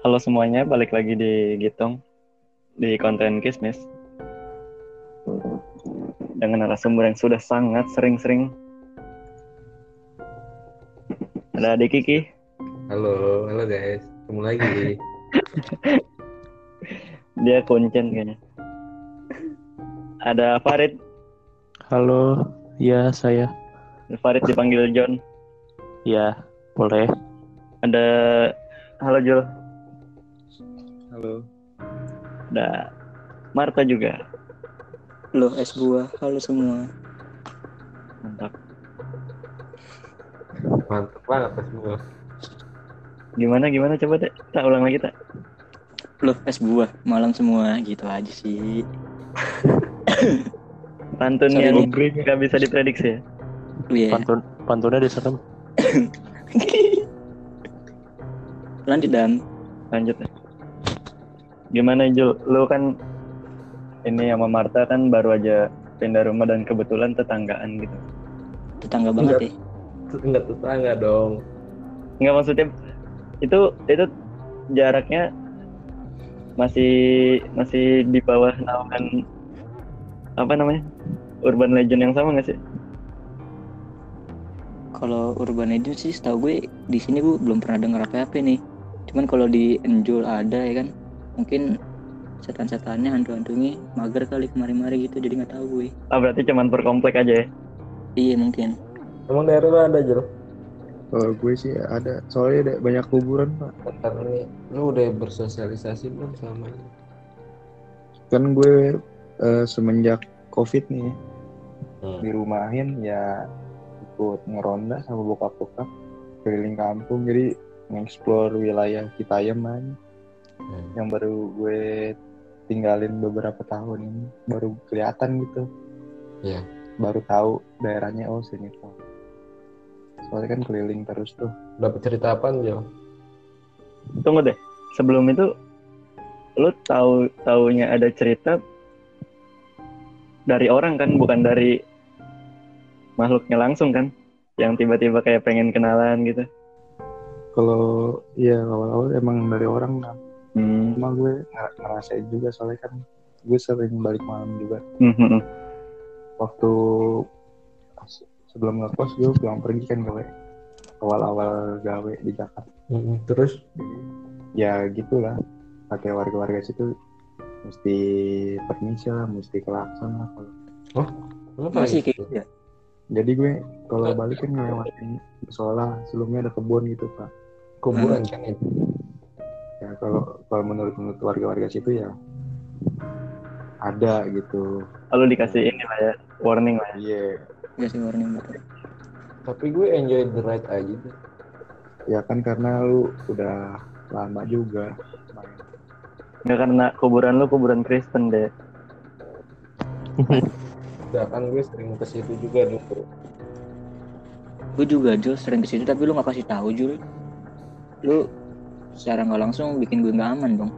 Halo semuanya, balik lagi di Gitong di konten Kismis dengan narasumber yang sudah sangat sering-sering. Ada Adik Kiki, Halo, halo guys. Ketemu lagi. dia kuncen kayaknya. Ada Farid, Halo, ya saya. Farid dipanggil John. Ya, boleh. Ada Halo Jul, Halo. ada Marta juga. Loh, es buah. Halo semua. Mantap. Mantap banget pas semua. Gimana gimana coba deh, tak ulang lagi tak. Loh, es buah. Malam semua. Gitu aja sih. Pantun Sorry, yang Bung. nggak bisa diprediksi ya. Iya. Pantun pantunnya diserem. Lanjut dan Lanjut ya. Gimana Jul? Lu kan ini sama Marta kan baru aja pindah rumah dan kebetulan tetanggaan gitu. tetangga banget ya. Enggak tetangga dong. Nggak maksudnya itu itu jaraknya masih masih di bawah naungan apa namanya urban legend yang sama nggak sih? Kalau urban legend sih setahu gue di sini gue belum pernah dengar apa-apa nih. Cuman kalau di Enjul ada ya kan. Mungkin setan-setannya hantu-hantunya mager kali kemari-mari gitu jadi nggak tahu gue. Ah berarti cuman per komplek aja ya? Iya mungkin. Emang daerah lu ada Jul? Kalau gue sih ada, soalnya ada banyak kuburan pak. Bentar nih, lu udah bersosialisasi belum selama ini? Kan gue eh, semenjak covid nih Hmm. di rumahin ya ikut ngeronda sama bokap-bokap keliling kampung jadi nge-explore wilayah Citayam aja. Hmm. yang baru gue tinggalin beberapa tahun ini baru kelihatan gitu. Iya. Baru tahu daerahnya oh sini tuh. Soalnya kan keliling terus tuh. Dapat cerita apa Jul? Tunggu deh. Sebelum itu lu tahu taunya ada cerita dari orang kan bukan dari makhluknya langsung kan yang tiba-tiba kayak pengen kenalan gitu. Kalau ya awal-awal emang dari orang nah, Hmm. cuma gue nger- ngerasain juga soalnya kan gue sering balik malam juga Hmm, hmm, hmm. waktu se- sebelum ngekos gue pulang pergi kan gawe awal-awal gawe di Jakarta Terus? ya gitulah pakai warga-warga situ mesti permisi lah mesti kelakson lah kalau Lu Masih paling- kayak gitu ya. jadi gue kalau balik kan ngelewatin musola sebelumnya ada kebun gitu pak kuburan kan itu. Ya kalau kalau menurut menurut warga-warga situ ya ada gitu Lalu dikasih ini lah ya, warning lah. ya. iya Gak sih warning betul. Tapi gue enjoy the ride aja. ya kan karena lu udah lama juga main Nggak karena kuburan lu kuburan Kristen deh. Udah kan gue sering ke situ juga dulu. Gue juga Jul sering ke situ tapi lu nggak kasih tahu Jul. Lu secara nggak langsung bikin gue nggak aman dong.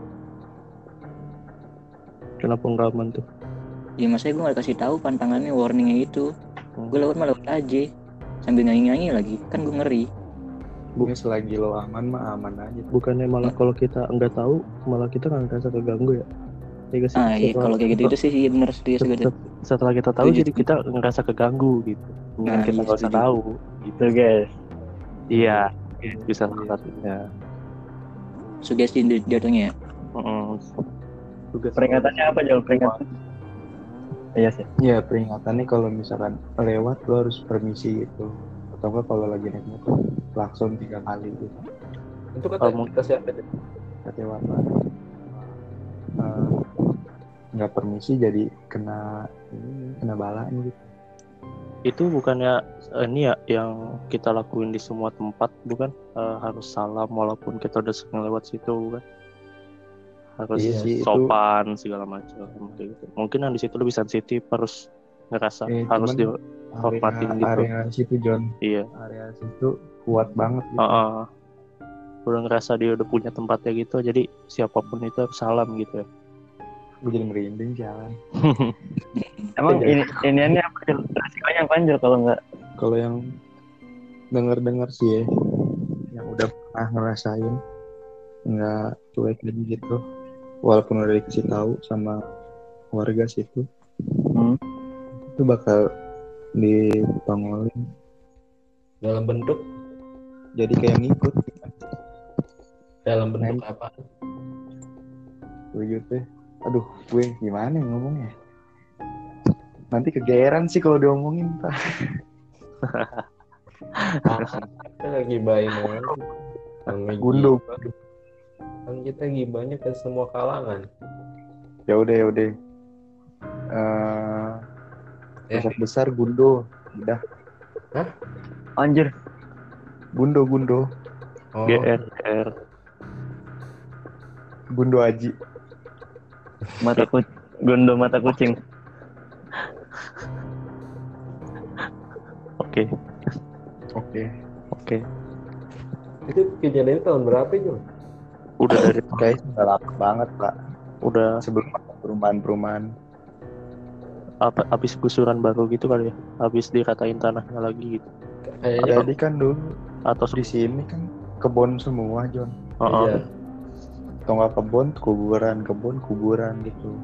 Kenapa nggak aman tuh? Ya masanya gue nggak kasih tahu pantangannya warningnya itu. Hmm. Gue lewat malah lewat aja sambil nyanyi-nyanyi lagi kan gue ngeri. Bukan selagi lo aman mah aman aja Bukannya malah kalau kita nggak tahu, malah kita nggak ngerasa keganggu ya? Nggak sih? Ah iya Setelah- kalau kayak gitu itu sih iya bener serius gue deh. set- setelah kita tahu Setuju. jadi kita ngerasa keganggu gitu. Mendingan Nah, kita iya, nggak usah setuju. tahu. Gitu. Guys. Iya, bisa salah satunya. Sugesti di- jatuhnya ya. Heeh. Tugas Peringatannya apa Jol? Peringatan. Iya sih. ya peringatannya kalau misalkan lewat lo harus permisi gitu atau enggak kalau lagi naik motor klakson tiga kali gitu Itu kata Kalau mau- kita siapa kata Eh, nggak permisi jadi kena ini kena bala gitu itu bukannya eh, ini ya yang kita lakuin di semua tempat bukan Eh, harus salam walaupun kita udah sering lewat situ bukan harus Iya sih, itu- sopan segala macam kayak gitu mungkin yang di situ lebih sensitif harus ngerasa Eh, harus cuman di Hormatin area, gitu. area situ John iya area situ kuat banget gitu. Heeh. udah ngerasa dia udah punya tempatnya gitu jadi siapa pun itu harus salam gitu ya gue jadi merinding jalan Emang ini iniannya apa? Resikonya apa Jul kalau nggak? Kalau yang dengar-dengar sih ya yang udah pernah ngerasain nggak cuek aja gitu. Walaupun udah dikasih tahu sama warga situ Hmm. itu bakal dipangolin Dalam bentuk? Jadi kayak ngikut. Dalam bentuk apa? teh aduh gue gimana ya ngomongnya? Nanti kegeeran sih kalau diomongin pak. Kita lagi gundo gibah. Kan kita gibahnya ke semua kalangan. ya udah ya udah. Eh, Ya. besar besar gundo. Udah. Anjir, gundo gundo. Oh, GR gundo aji mata kucing. Gondo mata kucing. oke oke oke itu kejadian tahun berapa Jul? udah dari guys udah lama banget pak udah sebelum perumahan-perumahan apa habis gusuran baru gitu kali ya habis dikatain tanahnya lagi gitu Kayaknya jadi kan dulu atau di sini kan kebun semua John Heeh. iya. Atau nggak kebun kuburan kebun kuburan gitu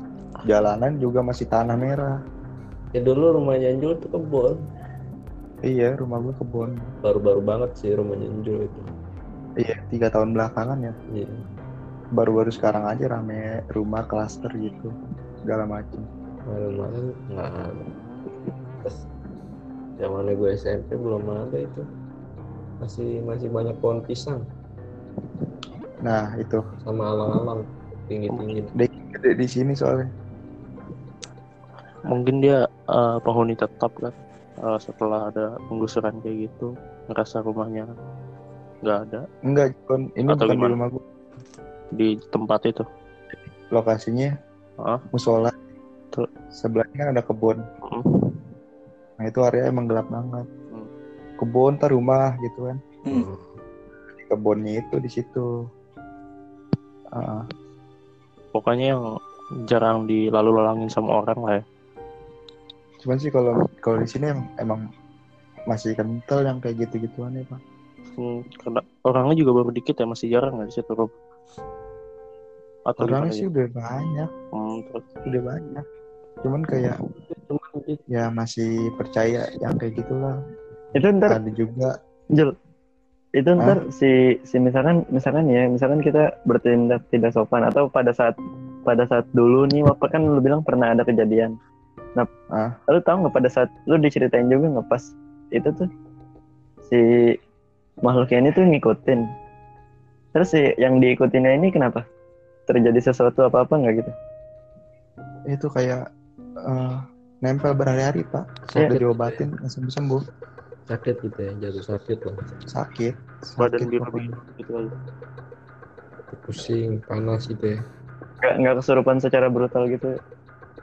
jalanan juga masih tanah merah Ya dulu rumahnya Jul tuh kebun. iya rumah gue kebun Baru-baru banget sih rumahnya Jul itu. iya tiga tahun belakangan ya Iya. baru-baru sekarang aja rame rumah klaster gitu segala macam Kemarin-kemarin nggak ada. Terus zamannya gue SMP belum ada itu. Masih masih banyak pohon pisang nah itu sama alang-alang tinggi-tinggi. dek gede di sini soalnya mungkin dia eh, penghuni tetap kan Eh, setelah ada penggusuran kayak gitu ngerasa rumahnya nggak ada enggak John ini Atau bukan di rumah gue di tempat itu lokasinya Hah? musola Tuh. sebelahnya kan ada kebun Mm. nah itu area emang gelap banget Hmm. kebun tar rumah gitu kan Hmm. kebunnya itu di situ Ah, pokoknya yang jarang dilalu lalangin sama orang lah ya. Cuman sih kalau kalau di sini emang, emang masih kental yang kayak gitu gituan ya pak. Hmm, karena orangnya juga baru dikit ya masih jarang nggak di situ Rob? atau orangnya sih ya? udah banyak. Hmm, terus? Udah banyak. Cuman kayak Cuman gitu. ya masih percaya yang kayak gitulah. Itu ntar ada juga. Jul, itu ntar si si misalkan misalkan ya misalkan kita bertindak tidak sopan atau pada saat pada saat dulu nih waktu kan lu bilang pernah ada kejadian. Nah, Ah. lu tahu nggak pada saat lu diceritain juga nggak pas itu tuh si makhluknya ini tuh ngikutin. Terus si yang diikutinnya ini kenapa? Terjadi sesuatu apa apa nggak gitu? itu kayak eh, nempel berhari-hari pak Iya. udah diobatin langsung sembuh sakit gitu ya jatuh sakit lah sakit badan sakit biru pokoknya. gitu aja. pusing panas gitu ya Nggak nggak kesurupan secara brutal gitu?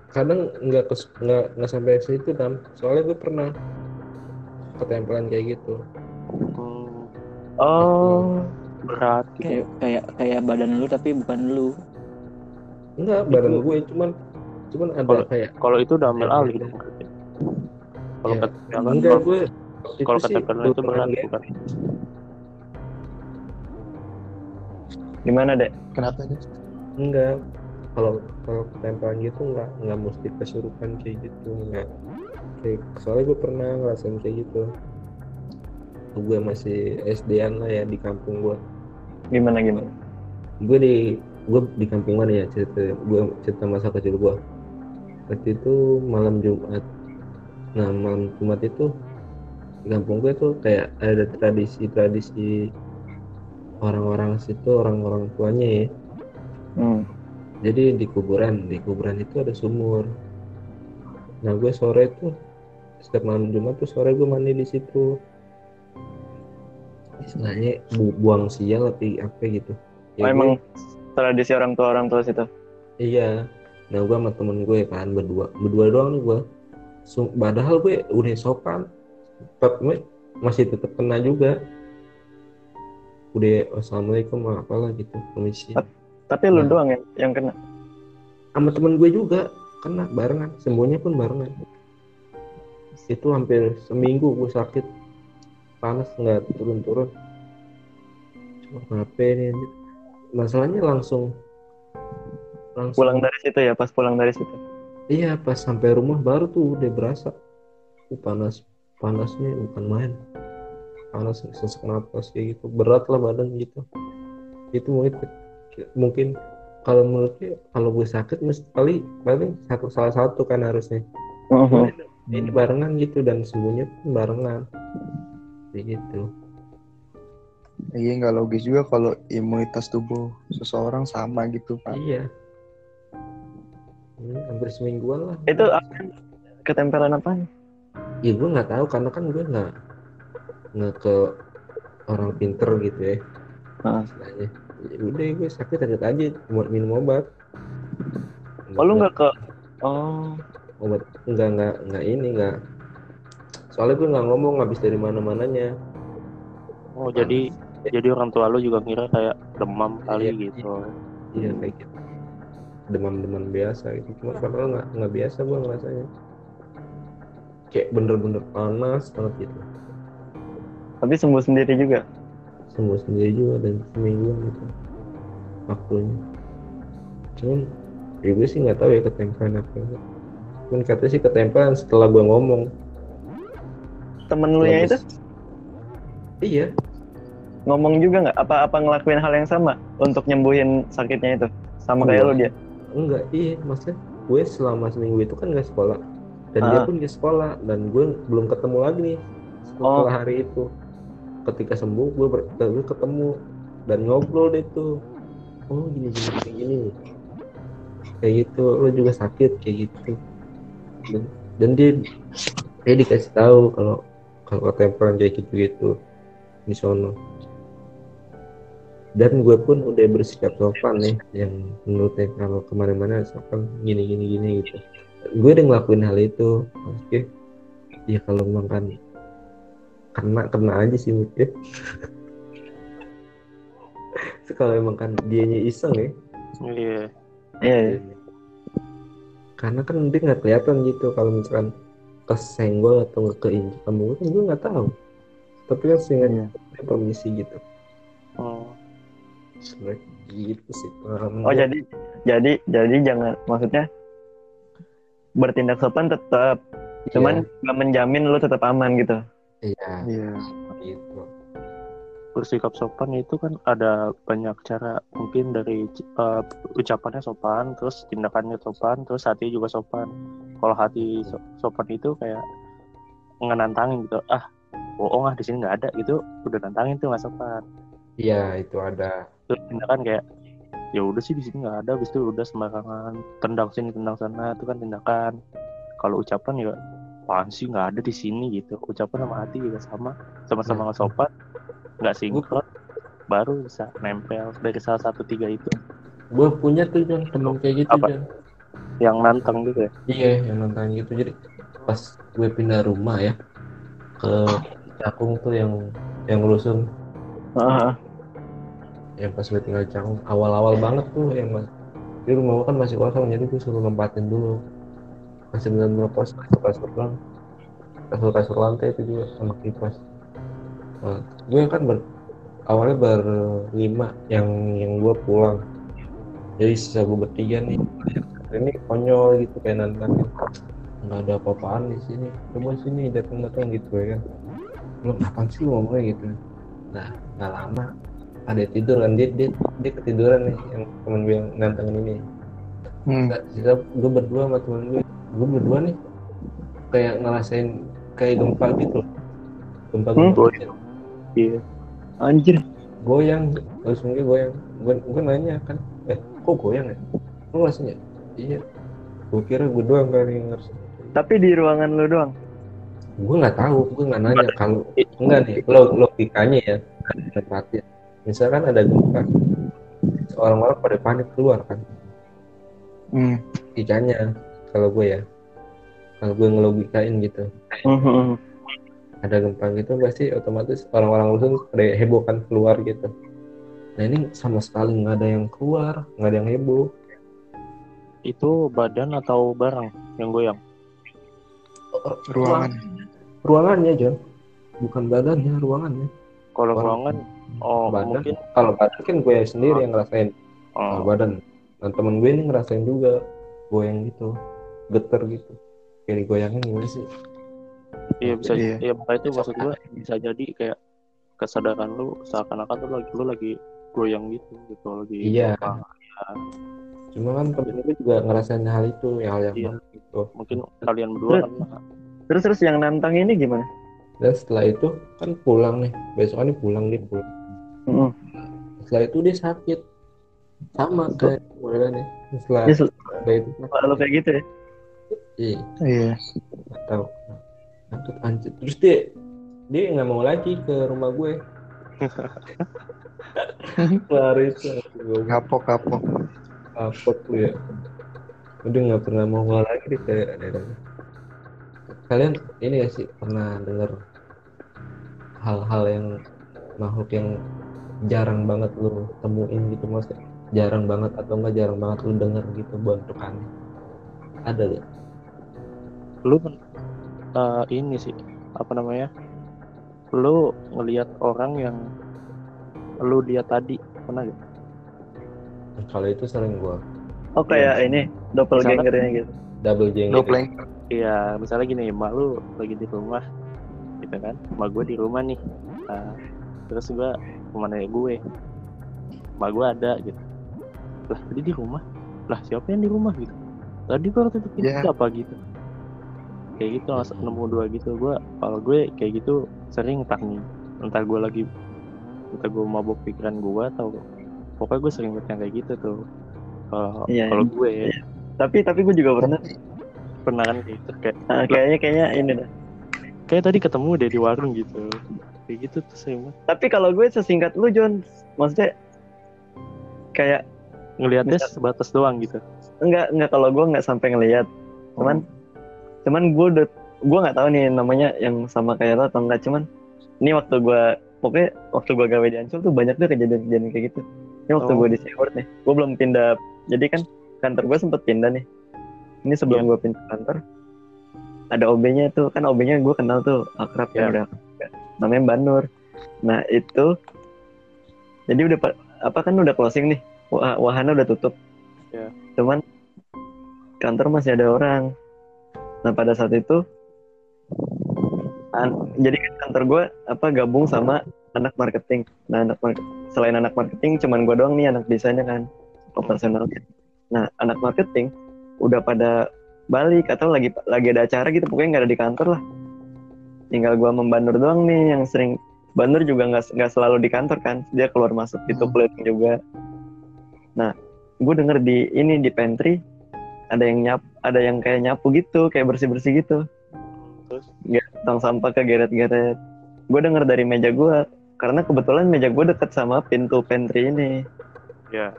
kadang nggak kes nggak nggak sampai situ dam soalnya gue pernah ketempelan kayak gitu Hmm, Oh, berat gitu kayak kayak kayak badan lu tapi bukan lu enggak badan gue cuman cuman ada Kalau- kayak kalau itu udah ambil alih berarti. kalau Ya, ketempelan enggak gue kalau ketempelan itu berat bukan? Gimana dek? kenapa nih enggak. Kalau kalau ketempelan gitu enggak enggak mesti kesurupan kayak gitu enggak. Kayak soalnya gue pernah ngerasain kayak gitu. Gue masih SD-an lah ya di kampung gue Gimana gimana? gue di gue di kampung mana ya cerita gue cerita masa kecil gue waktu itu malam Jumat. Nah malam Jumat itu di kampung gue tuh kayak ada tradisi-tradisi orang-orang situ orang-orang tuanya ya Hmm. jadi di kuburan di kuburan itu ada sumur nah gue sore tuh setiap malam Jumat tuh sore gue mandi di situ istilahnya bu- buang sial tapi apa gitu Oh, gue- emang tradisi orang tua orang tua situ. Iya. Nah gue sama temen gue kan berdua, berdua doang nih gue. Padahal gue udah sopan, tapi masih tetap kena juga. Udah assalamualaikum apalah gitu, permisi. Tapi lu Nah. doang yang yang kena. Sama temen gue juga kena barengan, semuanya pun barengan. Itu hampir seminggu gue sakit, panas nggak turun-turun. Cuma ini? anjir? masalahnya langsung langsung pulang dari situ ya pas pulang dari situ iya pas sampai rumah baru tuh udah berasa uh, panas panasnya bukan main. Panas sesak napas kayak gitu. Berat lah badan gitu. Itu mungkin mungkin kalau menurutnya kalau gue sakit mesti kali paling satu salah satu kan harusnya. Mhm. ini barengan gitu dan sembuhnya pun barengan. Kayak gitu. Iya nggak logis juga kalau imunitas tubuh seseorang sama gitu pak. iya. Ini hampir semingguan lah. Itu apa? ketempelan apa ya gue nggak tahu karena kan gue nggak nggak ke orang pinter gitu ya. Heeh. istilahnya. Ya udah gue sakit sakit aja buat minum obat. Oh lu nggak ke oh. Obat nggak nggak nggak ini nggak. Soalnya gue nggak ngomong habis dari mana mananya Oh jadi jadi orang tua lu juga ngira kayak demam kali Iya. gitu. iya kayak gitu. Demam-demam biasa gitu. Cuma padahal nggak nggak biasa gue ngerasanya kayak bener-bener panas banget gitu. Tapi sembuh sendiri juga? Sembuh sendiri juga dan semingguan gitu. Waktunya. Cuman ya gue sih nggak tahu ya ketempelan apa enggak. Cuman katanya sih ketempelan setelah gue ngomong. Temen lu nya itu? Iya. Ngomong juga nggak? Apa apa ngelakuin hal yang sama untuk nyembuhin sakitnya itu? Sama kayak lu dia? Enggak iya. Maksudnya gue selama seminggu itu kan nggak sekolah dan dia Ah. pun di sekolah dan gue belum ketemu lagi nih setelah Oh. hari itu. Ketika sembuh gue, ber- gue ketemu dan ngobrol deh tuh. Oh gini gini kayak gini. Kayak gitu lo juga sakit kayak gitu. Dan, dan dia dia dikasih tahu kalau kalau ketempelan kayak gitu gitu di sono. Dan gue pun udah bersikap sopan nih yang menurutnya kalau ke mana-mana sopan gini gini gini gitu gue udah ngelakuin hal itu oke ya kalau memang kan kena kena aja sih mungkin kalau emang kan dianya iseng ya Iya. iya iya. karena kan dia nggak kelihatan gitu kalau misalkan kesenggol atau nggak keinjak gue kan gue nggak tahu tapi kan seingatnya dia permisi gitu Oh. Sebenarnya gitu sih pengalaman oh gue. jadi jadi jadi jangan maksudnya bertindak sopan tetap cuman nggak menjamin lu tetap aman gitu iya Iya. gitu Bersikap sopan itu kan ada banyak cara. Mungkin dari uh, ucapannya sopan, terus tindakannya sopan, terus hati juga sopan. Kalau hati so- sopan itu kayak ngenantangin gitu. Ah, bohong ah di sini nggak ada gitu. Udah nantangin tuh nggak sopan. iya itu ada Terus tindakan kayak ya udah sih di sini nggak ada, habis itu udah sembarangan. Tendang sini tendang sana itu kan tindakan. Kalau ucapan ya apaan sih nggak ada di sini gitu. Ucapan sama hati juga sama, sama-sama nggak sopan, nggak sinkron, baru bisa nempel dari salah satu tiga itu. Gue punya tuh John temen kayak gitu Apa? John yang nantang gitu ya. iya yang nonton gitu. Jadi pas gue pindah rumah ya ke Cakung tuh yang yang rusun Ah, yang pas gue tinggal di Cakung awal-awal banget tuh yang mas. Di rumah kan masih kosong jadi gue suruh nempatin dulu. Masih benar-benar kos kasur kasur doang kasur kasur lantai itu juga sama kipas. Nah, gue kan ber, awalnya berlima yang yang gue pulang. Jadi sisa gue bertiga nih. Ini konyol gitu kayak nantangin nggak ada apa-apaan di sini. Coba sini datang datang gitu ya. Kan lu apaan sih ngomongnya gitu? Nah nggak lama ada tidur kan dia dia, dia ketiduran nih yang temen gue yang nantangin ini. Hmm. Sisa gue berdua sama temen gue. Gue berdua nih kayak ngerasain kayak gempa gitu. Gempa gempa Iya. anjir. Goyang terus mungkin goyang. Gue gue nanya kan eh kok goyang ya? Lu ngerasain ya iya. Gue kira gue doang kali yang ngerasain tapi di ruangan lu doang? Gue nggak tahu gue nggak nanya. Kalau enggak nih lo logikanya ya. Tempatin misalkan ada gempa orang-orang pada panik keluar kan. Hmm. logikanya kalau gue ya. Kalau gue ngelogikain gitu. Mhm. ada gempa gitu pasti otomatis orang-orang rusun pada heboh kan keluar gitu. Nah ini sama sekali nggak ada yang keluar nggak ada yang heboh. Itu badan atau barang yang goyang? Ruangan. ruangannya John. Bukan badannya ruangannya kalau Orang- ruangan oh Badan. mungkin kalau badan kan gue sendiri yang ngerasain kalau oh, badan dan temen gue ini ngerasain juga goyang gitu geter gitu kayak digoyangin gimana sih iya bisa Iya. iya makanya itu maksud gue bisa jadi kayak kesadaran lu seakan-akan tuh lagi lu lagi goyang gitu gitu lagi Iya. apa, cuma kan temen gue juga ngerasain hal itu hal yang Iya. gitu mungkin kalian berdua kan Terus terus yang nantang ini gimana? Dan setelah itu kan pulang nih besokannya pulang dia pulang Mm-mm. setelah itu dia sakit sama kayak modelannya setelah sel- setelah itu selalu kayak gitu ya? iya Iya. nggak tahu Anjir, anjir. terus dia dia nggak mau lagi ke rumah gue gue Kapok kapok. kapok lu ya udah nggak pernah mau lagi di daerah kalian ini ya sih pernah dengar hal-hal yang makhluk yang jarang banget lu temuin gitu maksudnya jarang banget atau enggak jarang banget lu denger gitu bentukannya ada gak? lu kan eh, ini sih apa namanya lu ngelihat orang yang lu lihat tadi pernah gak? kalau itu sering gua Oh kayak ini doppelgangernya gitu. double jeng Doppling. Iya, misalnya gini, emak lu lagi di rumah, gitu kan? Emak gue di rumah nih, nah, terus gue ke mana ya gue? Emak gue ada gitu. Lah tadi di rumah, lah siapa yang di rumah gitu? Tadi baru tutup pintu Ya. apa gitu? Kayak gitu, langsung nemu dua gitu. Gue, kalau gue kayak gitu sering nih, entah gue lagi, entah gue mabuk pikiran gue atau pokoknya gue sering yang kayak gitu tuh. Kalau Iya, kalau iya. gue Tapi tapi gue juga pernah. Pernah kan kayak gitu kayak Nah, kayaknya kayaknya ini dah. kayak tadi ketemu deh di warung gitu kayak gitu tuh sering banget. Tapi kalau gue sesingkat lu John, maksudnya kayak ngelihatnya sebatas doang gitu enggak enggak kalau gue nggak sampai ngelihat. Cuman cuman gue udah gue nggak tahu nih namanya yang sama kayak lo atau enggak cuman ini waktu gue pokoknya waktu gue gawe di Ancol tuh banyak tuh kejadian-kejadian kayak gitu ini waktu Oh. gue di Seaword nih gue belum pindah jadi kan kantor gue sempet pindah nih ini sebelum gue pindah kantor ada OB-nya tuh. Kan OB-nya gue kenal tuh akrab Iya. ya udah namanya Mbak Nur. Nah itu jadi udah pa- apa kan udah closing nih. Wah, wahana udah tutup. Iya. cuman kantor masih ada orang. Nah pada saat itu an- jadi kan kantor gue apa gabung sama anak marketing. Nah anak mar- selain anak marketing cuman gue doang nih anak desainnya kan operasional nah anak marketing udah pada balik atau lagi lagi ada acara gitu pokoknya nggak ada di kantor lah. Tinggal gue membandur doang nih yang sering Bandur juga nggak nggak selalu di kantor kan dia keluar masuk gitu Hmm. keliling juga. Nah gue denger di ini di pantry ada yang nyap ada yang kayak nyapu gitu kayak bersih bersih gitu. Terus? Tong sampah ke geret-geret. Gue denger dari meja gue karena kebetulan meja gue deket sama pintu pantry ini. Ya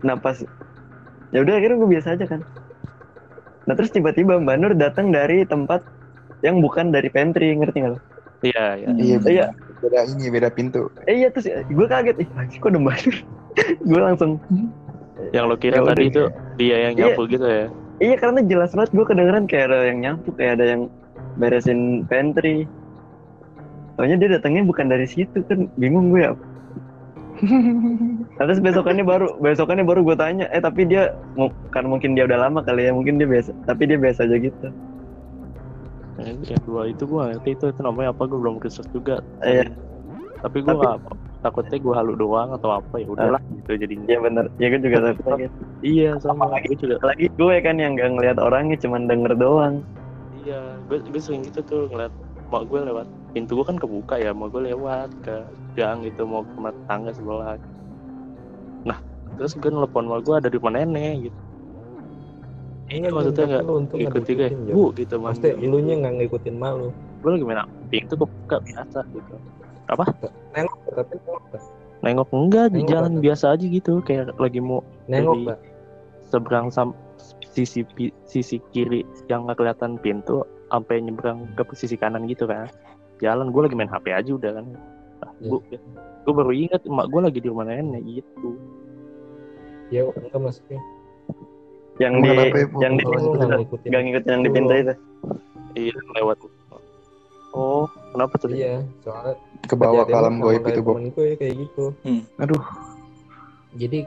nah pas ya udah akhirnya gue biasa aja kan nah terus tiba-tiba Mbak Nur datang dari tempat yang bukan dari pantry ngerti nggak lo? iya iya Iya. Iya. Beda ini beda pintu. Eh iya terus gue kaget ih anjing, kok ada Mbak Nur gue langsung yang lo kira Ya tadi itu dia yang Iya. nyapu gitu ya iya karena jelas banget gue kedengeran kayak ada yang nyapu kayak ada yang beresin pantry Soalnya dia datangnya bukan dari situ kan bingung gue ya terus besokannya baru besokannya baru gue tanya. Eh tapi dia karena mungkin dia udah lama kali ya mungkin dia biasa tapi dia biasa aja gitu. Eh, yang dua itu gue ngerti itu itu namanya apa gue belum research juga. Iya. tapi gue Tapi- takutnya gue halu doang atau apa ya udahlah gitu jadinya. Iya bener. Ya gue juga takut gitu. iya sama gue juga lagi gue kan yang gak ngeliat orangnya cuman denger doang. Iya gue gue sering gitu tuh ngeliat mak gue lewat. Pintu gue kan kebuka ya mak gue lewat ke gang gitu mau ke tangga sebelah. Nah terus gue nelfon mak gue ada di rumah nenek gitu. Iya maksudnya nggak untung nggak ikut juga Jo. bu gitu Maksudnya manggil. lu nya nggak ngikutin malu gue lagi main pintu kebuka biasa gitu. Nengok tapi nengok nengok enggak di jalan apa? biasa aja gitu kayak lagi mau nengok nggak? seberang sam sisi sisi kiri yang nggak kelihatan pintu sampai nyebrang ke sisi kanan gitu kan. Jalan gue lagi main hp aja udah kan ah, Ya. gue gue baru ingat emak gue lagi di rumah nenek gitu. Ya enggak maksudnya. Yang di apa ya, yang di nggak itu ngikutin? yang di pintu itu? Iya lewat. Oh Kenapa tuh? iya soalnya ke bawah ke kejadian alam sama goib itu Bob. gue kayak gitu. Aduh. Jadi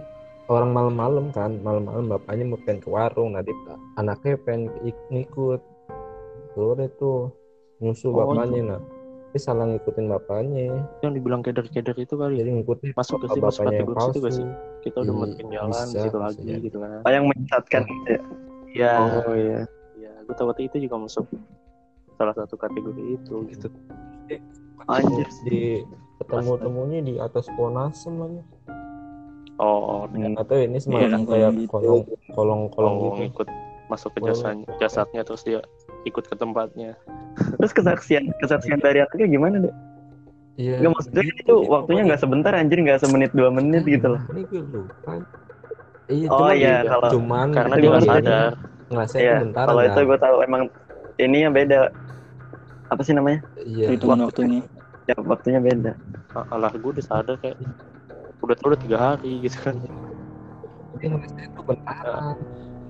orang malam-malam kan malam-malam bapaknya mau pengen ke warung nanti anaknya pengen ik- ngikut sore tuh nyusul Oh, bapaknya nah tapi salah ngikutin bapaknya Yang dibilang keder-keder itu kali ya. jadi ngikutin Masuk ke sih, masuk kategori situ gak palsu sih? Kita udah Iya, makin jalan bisa, situ lagi jadi. gitu kan. Yang menyesatkan gitu ya. Iya. oh iya Iya, gue tahu itu juga masuk salah satu kategori itu gitu. Anjir. di ketemu temunya di atas pohon asem aja Oh, atau ini semacam Iya, kayak gitu. kolong kolong kolong oh gitu ngikut masuk ke jasanya, jasadnya terus dia ikut ke tempatnya. Terus kesaksian kesaksian dari anaknya gimana deh? iya Enggak maksudnya itu waktunya nggak sebentar anjir nggak semenit dua menit gitu loh. ini gue lupa iya Oh, cuman iya, juga- kalau- cuman Karena dia nggak sadar. ngerasain Iya. bentar Kalau itu gue tahu emang ini yang beda. Apa sih namanya? iya Hitungan waktunya. Ya waktunya beda. Ah, Alah gue udah sadar kayak udah udah tiga hari gitu kan. dia ngerasain itu bentar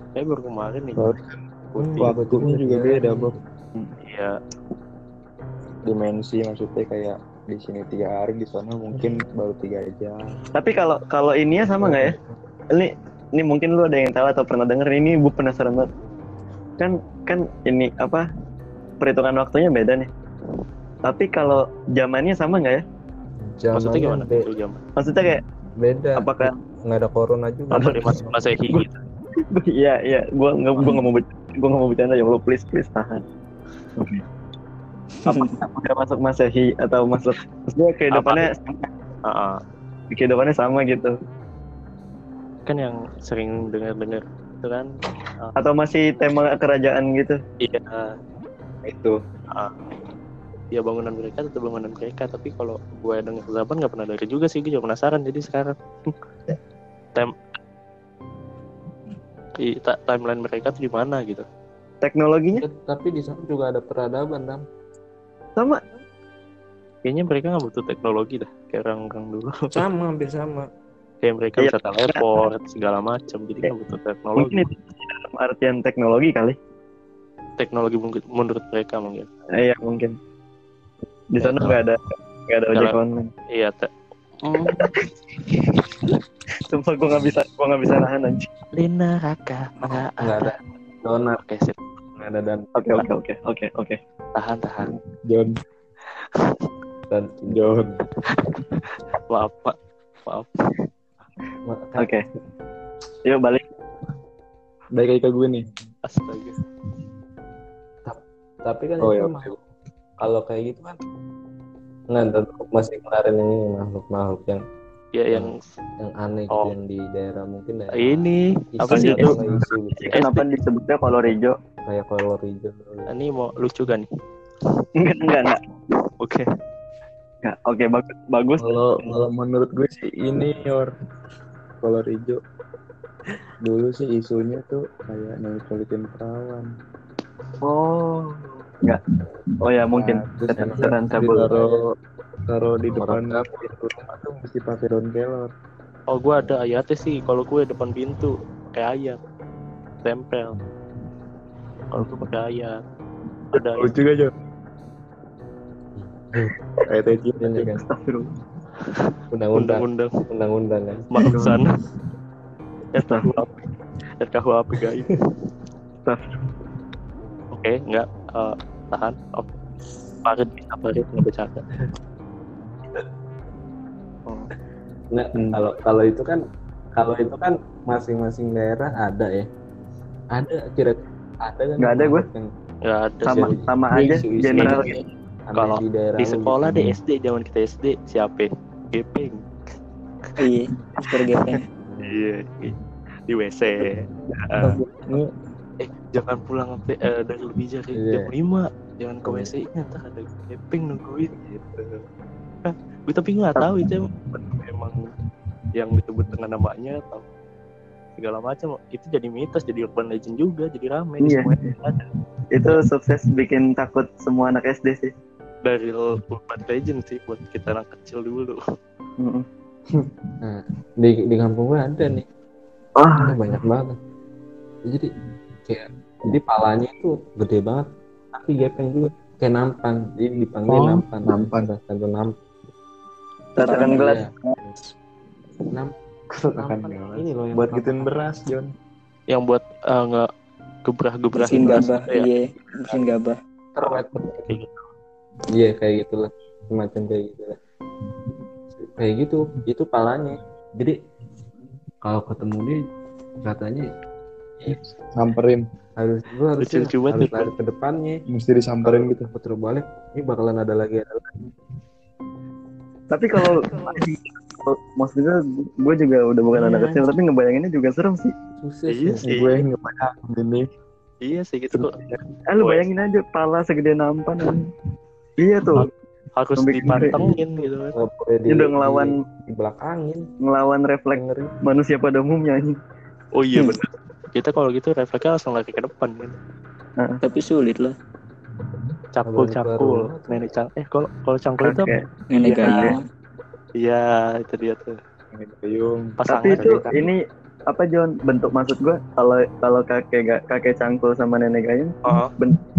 Kayak baru kemarin nih. Oh, Putih. waktunya juga beda Bob Iya. dimensi maksudnya kayak di sini tiga hari di sana mungkin baru tiga jam Tapi kalau kalau ini ya sama nggak ya? Ini ini mungkin lu ada yang tahu atau pernah denger ini gue penasaran banget. Kan kan ini apa perhitungan waktunya beda nih. Tapi kalau zamannya sama nggak ya? Maksudnya Zamannya gimana? be-. Maksudnya kayak beda apakah nggak ada corona juga Atau di masa masehi gitu. Iya iya, gua nggak gua nggak mau gua nggak mau bercanda ya Allah. Please please tahan. Apa udah masuk masehi atau masuk maksudnya kehidupannya Ah, ah. kehidupannya sama gitu. Kan yang sering dengar-dengar itu kan atau masih tema kerajaan gitu? iya. Itu. Ya bangunan mereka tetap bangunan mereka tapi kalau gue dengar zaman nggak pernah dari juga sih gue juga penasaran jadi sekarang. Time i- ta- timeline mereka tuh di mana gitu Teknologinya Eh, tapi di sana juga ada peradaban dam sama. kayaknya mereka nggak butuh teknologi dah kayak orang-orang dulu sama hampir sama kayak mereka Iya. bisa teleport segala macam jadi nggak butuh teknologi Mungkin itu dalam artian teknologi kali. teknologi mungkin menurut mereka mungkin Eh, Iya mungkin. Di sana nggak ada nggak ada ojek online. iya te- Hmm, Sumpah gua nggak bisa gua nggak bisa nahan anjing. Lina Raka nggak nggak ada. donat. Oke sip. Nggak ada dan. Oke oke oke oke oke. tahan tahan. John. Dan John. Maaf pak. Maaf. Oke. Yuk balik. baik lagi ke gue nih. Astaga. Tapi kan Oh, itu iya, kalau kayak gitu kan nggak masih kemarin ini makhluk-makhluk yang ya yang yang aneh gitu Oh. yang di daerah mungkin daerah ini apa sih itu? kayak isu gitu ya. Kenapa disebutnya kolor hijau? kayak kolor hijau ini mau lucu kan nih Enggak enggak enggak. oke Enggak. Oke bagus bagus. kalau kalau menurut gue sih ini yor kolor hijau dulu sih isunya tuh kayak neutralitin perawan Oh. Enggak. Oh ya mungkin. Nah, terus Setan setan cabul. ditaruh taruh di depan pintu tuh mesti pakai daun kelor oh gue ada ayatnya sih kalau gue depan pintu kayak ayat tempel kalau gue pakai ayat ada ayat. kayak teci ini kan Astagfirullah. undang-undang undang-undang undang-undang kan masuk sana Astagfirullah. RKUHP gaib Astagfirullah. oke enggak eh, tahan oke Farid bisa Farid nggak bercanda nggak kalau kalau itu kan kalau itu kan masing-masing daerah ada ya ada kira ada kan Nggak ada gue. yang nggak ada Sama sih. sama aja isu-isu general. Iya. aneh Kalau di daerah di sekolah gitu. deh SD zaman kita SD siapa Gepeng Iya, super gepeng. iya di WC Eh, eh jangan pulang eh, dari lebih dari Iya. jam 5 jangan ke WC nya ntar ada gepeng nungguin gitu. Hah, gue tapi nggak tahu itu emang, yang disebut dengan namanya atau segala macam. Itu jadi mitos jadi urban legend juga jadi rame di Iya. semua ada. Itu sukses bikin takut semua anak SD sih. dari urban legend sih buat kita anak kecil dulu. Mm-mm. Nah, di di kampung gue ada nih. Ah, ada banyak banget. Jadi kayak jadi palanya itu gede banget tapi gepeng juga kayak nampan jadi dipanggil Oh, nampan. Nampan. tatakan nampan tatakan gelas Iya. Nam- Tatakan nampan gelas. ini loh yang Buat gituin beras, Jon. yang buat eh, nggak gebrah-gebrah mesin beras gabah gitu ya. iya mesin gabah. Iya kayak gitulah. Semacam kayak gitu lah kayak gitu itu palanya. Jadi kalau ketemu dia katanya Samperin. harus lu harus Lucu-lucu banget. harus lari ke depannya Mesti disamperin gitu. putar balik. Ini bakalan ada lagi ada lagi. Tapi kalau maksud gue gue juga udah bukan Iya. anak kecil tapi ngebayanginnya juga serem sih. Susah Iya sih. Gue ngebayangin ini. iya sih gitu ah lu bayangin aja pala segede nampan. Kan. iya tuh. Harus dipantengin gitu kan. Nggak boleh di, udah ngelawan di, di belakangin. ngelawan refleks manusia pada umumnya oh iya benar kita kalau gitu refleksnya langsung lari ke depan kan tapi sulit lah. Cangkul cangkul. nenek cang eh kalau kalau cangkul itu apa? Nenek Iya. gayung. Iya itu dia tuh. Ini Gayung. pasangan tapi itu gitu. ini apa John? Bentuk maksud gue kalau kalau kakek kakek cangkul sama nenek gayung Oh,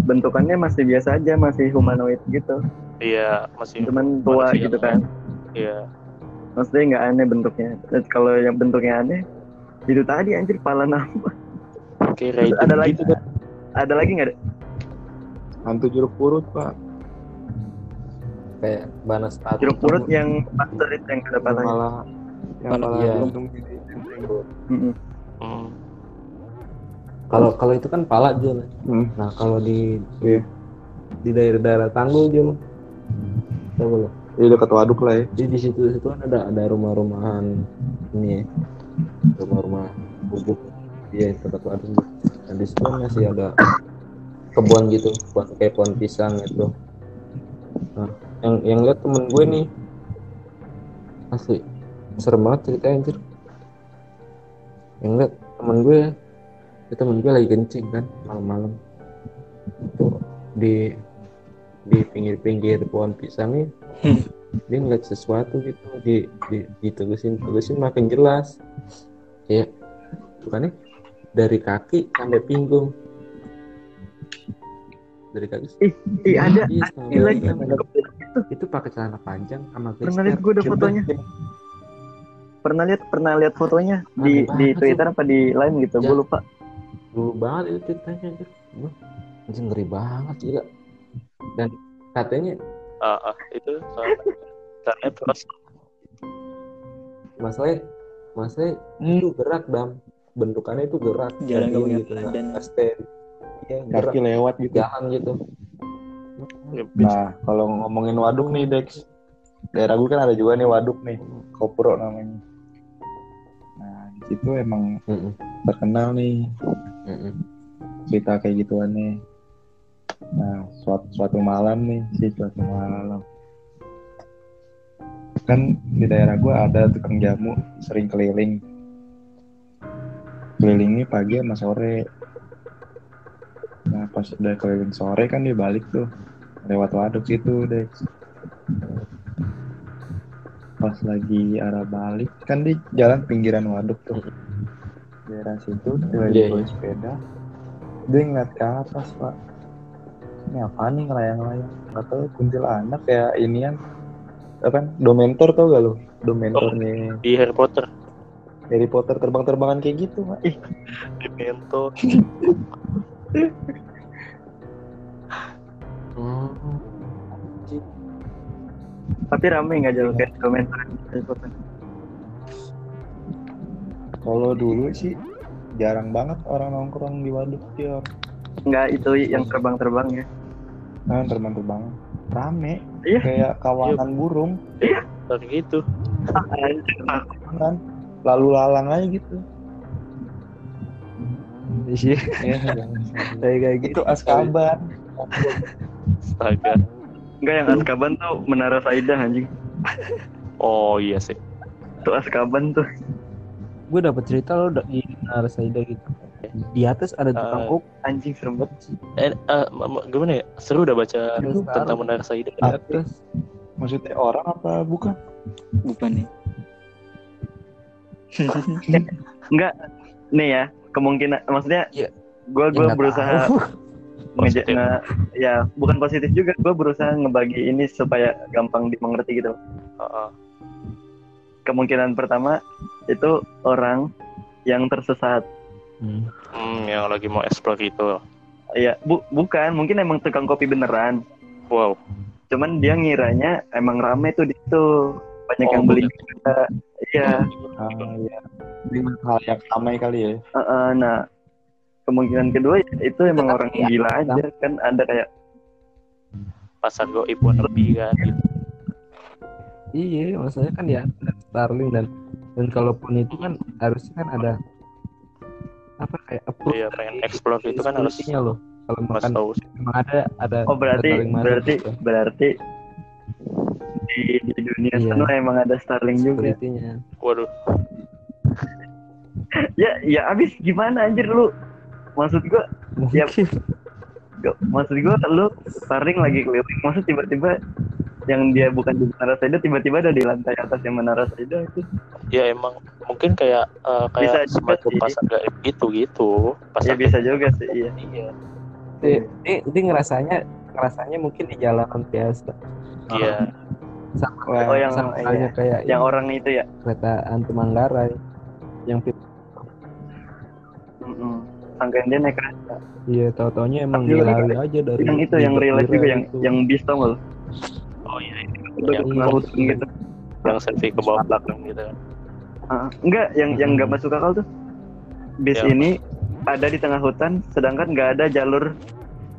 bentukannya masih biasa aja masih humanoid gitu. Iya masih cuman tua gitu kan. Iya. Maksudnya nggak aneh bentuknya. Kalau yang bentuknya aneh itu tadi anjir pala nama Terus Raiden ada lagi gitu ada lagi nggak ada Hantu jeruk purut, Pak. kayak banas sepatu jeruk purut yang master itu yang ada palanya Malah yang Pala- malah iya. Mm-mm. Hmm. kalau kalau itu kan pala Jul Hmm. nah kalau di Iya. di daerah-daerah tanggul Jul tahu lo Iya dekat waduk lah ya. jadi di situ situ kan ada ada rumah-rumahan ini ya rumah-rumah bubuk iya tempat waduk nah di situ masih ada kebun gitu kebun kayak pohon pisang gitu. Nah yang yang lihat temen gue nih. Asli serem banget ceritanya anjir. Yang lihat temen gue itu temen gue lagi kencing kan malam-malam. Itu di di pinggir-pinggir pohon pisang nih dia ngeliat sesuatu gitu di di ditelusin telusin makin jelas. Kayak bukannya dari kaki sampai pinggung. Dari kaki ih ada Iya, ada lagi badan. itu pakai celana panjang sama pernah lihat gue ada fotonya? pernah lihat pernah lihat fotonya? Di Aneh di banget, Twitter apa di lain gitu? Ya. gue lupa dulu banget itu ceritanya Wah, anjing ngeri banget gila. Dan katanya Ah, ah, itu soalnya karena terus masalahnya masalahnya Hmm. itu gerak dam bentukannya itu gerak Jalan nggak punya diem gitu nggak stand iya gerak Kaki lewat gitu. jalan gitu ya, bis- Nah, kalau ngomongin waduk nih, Dex. Daerah gue kan ada juga nih waduk nih, Kopro namanya. Nah, di situ emang Mm-mm, terkenal nih mm-mm. cerita kayak gituan nih. Nah, suatu, suatu malam nih, sih suatu malam. Kan di daerah gue ada tukang jamu sering keliling. Kelilingnya pagi sama sore. Nah, pas udah keliling sore kan dia balik tuh. Lewat waduk situ, Dex. Pas lagi arah balik, kan di jalan pinggiran waduk tuh. Daerah situ, dia lagi bawa iya. sepeda. Dia ngeliat ke atas, Pak. Ini apa nih ngelayang-layang? Gak tau kuntilanak kayak inian. Apa? Domentor tau gak lo? Domentornya di Harry Potter Harry Potter terbang-terbangan kayak gitu, Pak. di Mento Oh, tapi rame nggak jauh kayak komentar Kalau dulu sih jarang banget orang nongkrong di waduk Tior. nggak itu yang terbang-terbang ya Nah, terbang-terbang rame. Iya. kayak kawanan burung. Kayak gitu. Kan lalu lalang aja gitu. Iya. Kayak kayak gitu. Askaban astaga. Enggak yang Azkaban tuh Menara Saidah anjing. oh iya sih. Tuh Azkaban tuh. gue dapet cerita lo di Nara Saida gitu di atas ada tukang kok Anjing serem banget. eh, eh, ma- gimana ya seru udah baca Seru, tentang. Menara Saida di atas maksudnya orang apa bukan bukan nih Enggak. Nih ya, kemungkinan maksudnya Iya. gua Ya, gua nggak berusaha ngeja- nge- ya bukan positif juga gue berusaha ngebagi ini supaya gampang dimengerti gitu Heeh. kemungkinan pertama itu orang yang tersesat Hmm. Hmm, yang lagi mau explore gitu. ya bu bukan mungkin emang tukang kopi beneran Wow. cuman dia ngiranya emang rame tuh di situ banyak Oh, yang beli juga iya Ah, iya. Dengan hal yang ramai kali ya. Heeh, nah kemungkinan kedua ya, itu emang orang Iya. gila aja kan ada kayak Pasar goib pun lebih kan gitu. Iya, maksudnya kan ya Starling dan dan kalaupun itu kan harusnya kan ada apa kayak approve Iya, pengen explore itu kan harus loh. Kalau makan tahu sih. memang ada ada oh berarti ada berarti gitu. berarti di, di dunia Iya. sana emang ada Starling juga security-nya. Waduh. ya ya abis gimana anjir lu maksud gua Ya. Mungkin gak- maksud gua lu Starling lagi keliling maksud tiba-tiba yang dia bukan di Menara Saida tiba-tiba ada di lantai atas yang Menara Saida itu Ya emang mungkin kayak eh, Bisa kayak juga semacam sih. pasar gaib gitu gitu. ya Pasar bisa juga sih iya Iya. dia, dia, dia ngerasanya ngerasanya mungkin di jalanan biasa. Iya. Sama Wah, oh yang sama iya. kayak yang ini, orang itu ya kereta anti Manggarai yang fit Mm-mm. sangkain dia naik kereta iya tau-taunya emang Tapi dilari aja dari yang itu yang relate juga yang itu. yang bis tau? Oh iya. ini. Udah Yang, tengah hutan gitu yang selfie ke bawah belakang gitu kan. Ah, enggak yang yang nggak Hmm. masuk akal tuh bis Ya. ini ada di tengah hutan sedangkan nggak ada jalur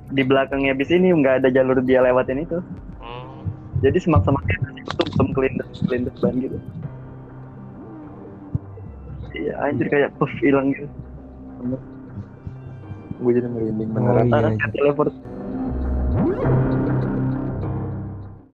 di belakangnya bis ini nggak ada jalur dia lewatin itu Hmm. jadi semak-semaknya itu belum kelindes kelindes ban gitu iya anjir kayak puff hilang gitu Gue jadi merinding Oh, beneran. iya, Ah, iya. teleport